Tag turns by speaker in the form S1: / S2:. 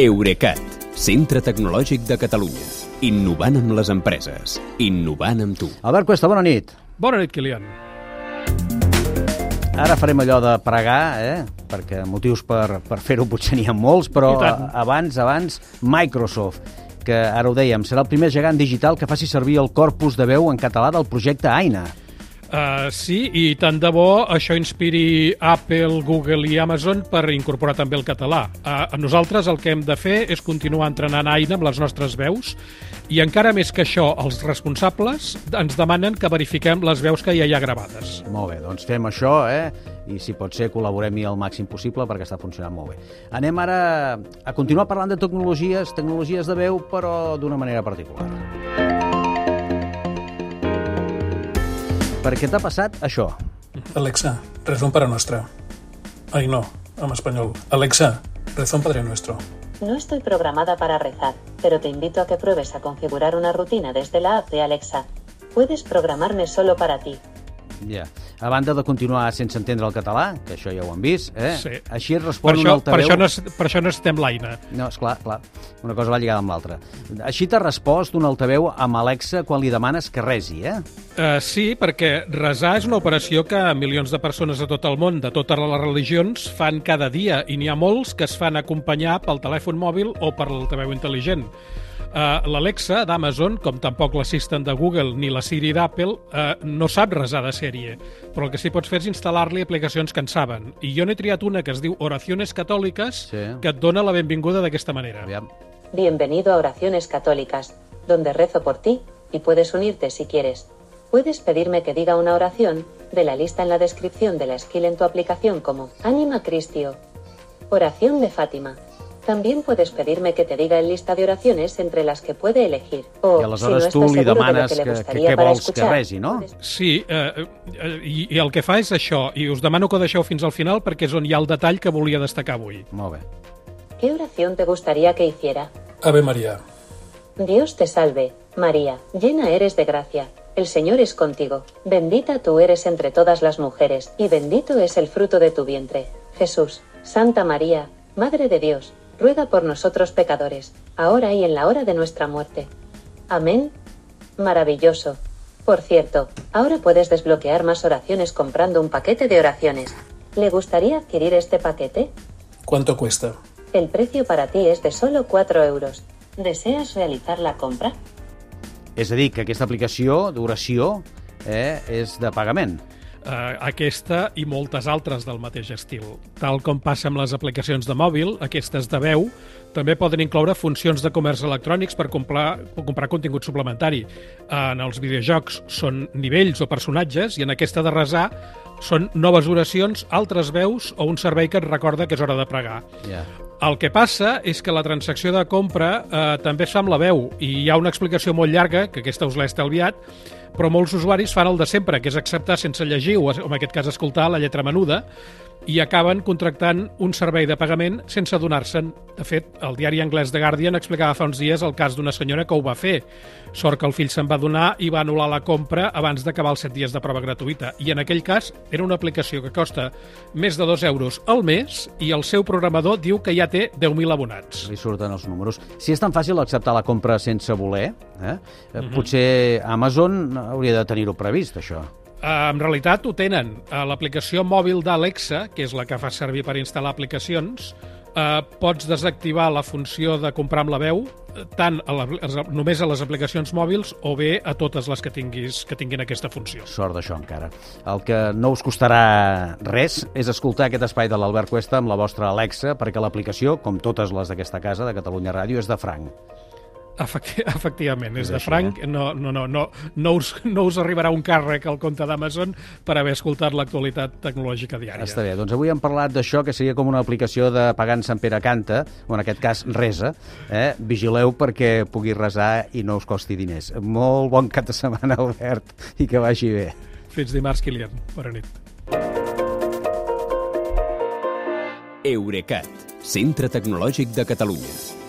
S1: Eurecat, centre tecnològic de Catalunya. Innovant amb les empreses. Innovant amb tu.
S2: Albert Cuesta, bona nit.
S3: Bona nit, Kilian.
S2: Ara farem allò de pregar, eh? perquè motius per, per fer-ho potser n'hi ha molts, però abans, abans, Microsoft, que ara ho dèiem, serà el primer gegant digital que faci servir el corpus de veu en català del projecte AINA.
S3: Uh, sí, i tant de bo això inspiri Apple, Google i Amazon per incorporar també el català. Uh, nosaltres el que hem de fer és continuar entrenant Aina amb les nostres veus i encara més que això, els responsables ens demanen que verifiquem les veus que ja hi ha gravades.
S2: Molt bé, doncs fem això, eh? I si pot ser, col·laborem-hi el màxim possible perquè està funcionant molt bé. Anem ara a continuar parlant de tecnologies, tecnologies de veu, però d'una manera particular. Per què t'ha passat això?
S4: Alexa, rezón para nuestra. Ay, no, en español. Alexa, rezón Padre Nuestro.
S5: No estoy programada para rezar, pero te invito a que pruebes a configurar una rutina desde la app de Alexa. Puedes programarme solo para ti.
S2: Ya. Yeah a banda de continuar sense entendre el català, que això ja ho hem vist, eh? sí. així respon això, un altaveu... Per
S3: això,
S2: no,
S3: per això no estem
S2: l'Aina. No, és clar, clar. Una cosa va lligada amb l'altra. Així t'ha respost un altaveu amb Alexa quan li demanes que resi, eh?
S3: Uh, sí, perquè resar és una operació que milions de persones de tot el món, de totes les religions, fan cada dia, i n'hi ha molts que es fan acompanyar pel telèfon mòbil o per l'altaveu intel·ligent. Uh, L'Alexa d'Amazon, com tampoc l'assistent de Google ni la Siri d'Apple, uh, no sap resar de sèrie però el que sí que pots fer és instal·lar-li aplicacions que en saben. I jo n'he triat una que es diu Oraciones Catòliques, sí. que et dona la benvinguda d'aquesta manera. Aviam.
S5: Bienvenido a Oraciones Catòliques, donde rezo por ti, y puedes unirte si quieres. Puedes pedirme que diga una oración, de la lista en la descripción de la skill en tu aplicación como Anima Cristio. Oración de Fátima. También puedes pedirme que te diga en lista de oraciones entre las que puede elegir.
S2: O, las si tú tu li de que, que, que, vols escuchar, que no?
S3: Sí, eh, eh el que fa és això, i us demano que deixeu fins al final porque és on hi ha el detall que volia destacar avui.
S5: ¿Qué oración te gustaría que hiciera?
S4: Ave María.
S5: Dios te salve, María, llena eres de gracia. El Señor es contigo. Bendita tú eres entre todas las mujeres, y bendito es el fruto de tu vientre. Jesús, Santa María, Madre de Dios, ruega por nosotros pecadores, ahora y en la hora de nuestra muerte. Amén. Maravilloso. Por cierto, ahora puedes desbloquear más oraciones comprando un paquete de oraciones. ¿Le gustaría adquirir este paquete?
S4: ¿Cuánto cuesta?
S5: El precio para ti es de solo 4 euros. ¿Deseas realizar la compra?
S2: Es decir, que esta aplicación d'oració es eh, es de pagamento.
S3: eh, aquesta i moltes altres del mateix estil. Tal com passa amb les aplicacions de mòbil, aquestes de veu també poden incloure funcions de comerç electrònics per comprar, per comprar contingut suplementari. En els videojocs són nivells o personatges i en aquesta de resar són noves oracions, altres veus o un servei que et recorda que és hora de pregar. Yeah. El que passa és que la transacció de compra eh, també es fa amb la veu i hi ha una explicació molt llarga, que aquesta us l'he estalviat, però molts usuaris fan el de sempre, que és acceptar sense llegir, o en aquest cas escoltar, la lletra menuda, i acaben contractant un servei de pagament sense donar-se'n. De fet, el diari anglès The Guardian explicava fa uns dies el cas d'una senyora que ho va fer. Sort que el fill se'n va donar i va anul·lar la compra abans d'acabar els 7 dies de prova gratuïta. I en aquell cas era una aplicació que costa més de 2 euros al mes i el seu programador diu que ja té 10.000 abonats.
S2: Li surten els números. Si és tan fàcil acceptar la compra sense voler, eh? Mm -hmm. potser Amazon hauria de tenir-ho previst, això.
S3: Eh, en realitat ho tenen. Eh, l'aplicació mòbil d'Alexa, que és la que fa servir per instal·lar aplicacions, eh, pots desactivar la funció de comprar amb la veu eh, tant a la, només a les aplicacions mòbils o bé a totes les que, tinguis, que tinguin aquesta funció.
S2: Sort d'això encara. El que no us costarà res és escoltar aquest espai de l'Albert Cuesta amb la vostra Alexa, perquè l'aplicació, com totes les d'aquesta casa de Catalunya Ràdio, és de franc.
S3: Efecti efectivament, és, és de així, franc. Eh? No, no, no, no, no, us, no us arribarà un càrrec al compte d'Amazon per haver escoltat l'actualitat tecnològica diària.
S2: Està bé, doncs avui hem parlat d'això, que seria com una aplicació de en Sant Pere Canta, o en aquest cas resa. Eh? Vigileu perquè pugui resar i no us costi diners. Molt bon cap de setmana, Albert, i que vagi bé.
S3: Fins dimarts, Kilian. Bona nit. Eurecat, centre tecnològic de Catalunya.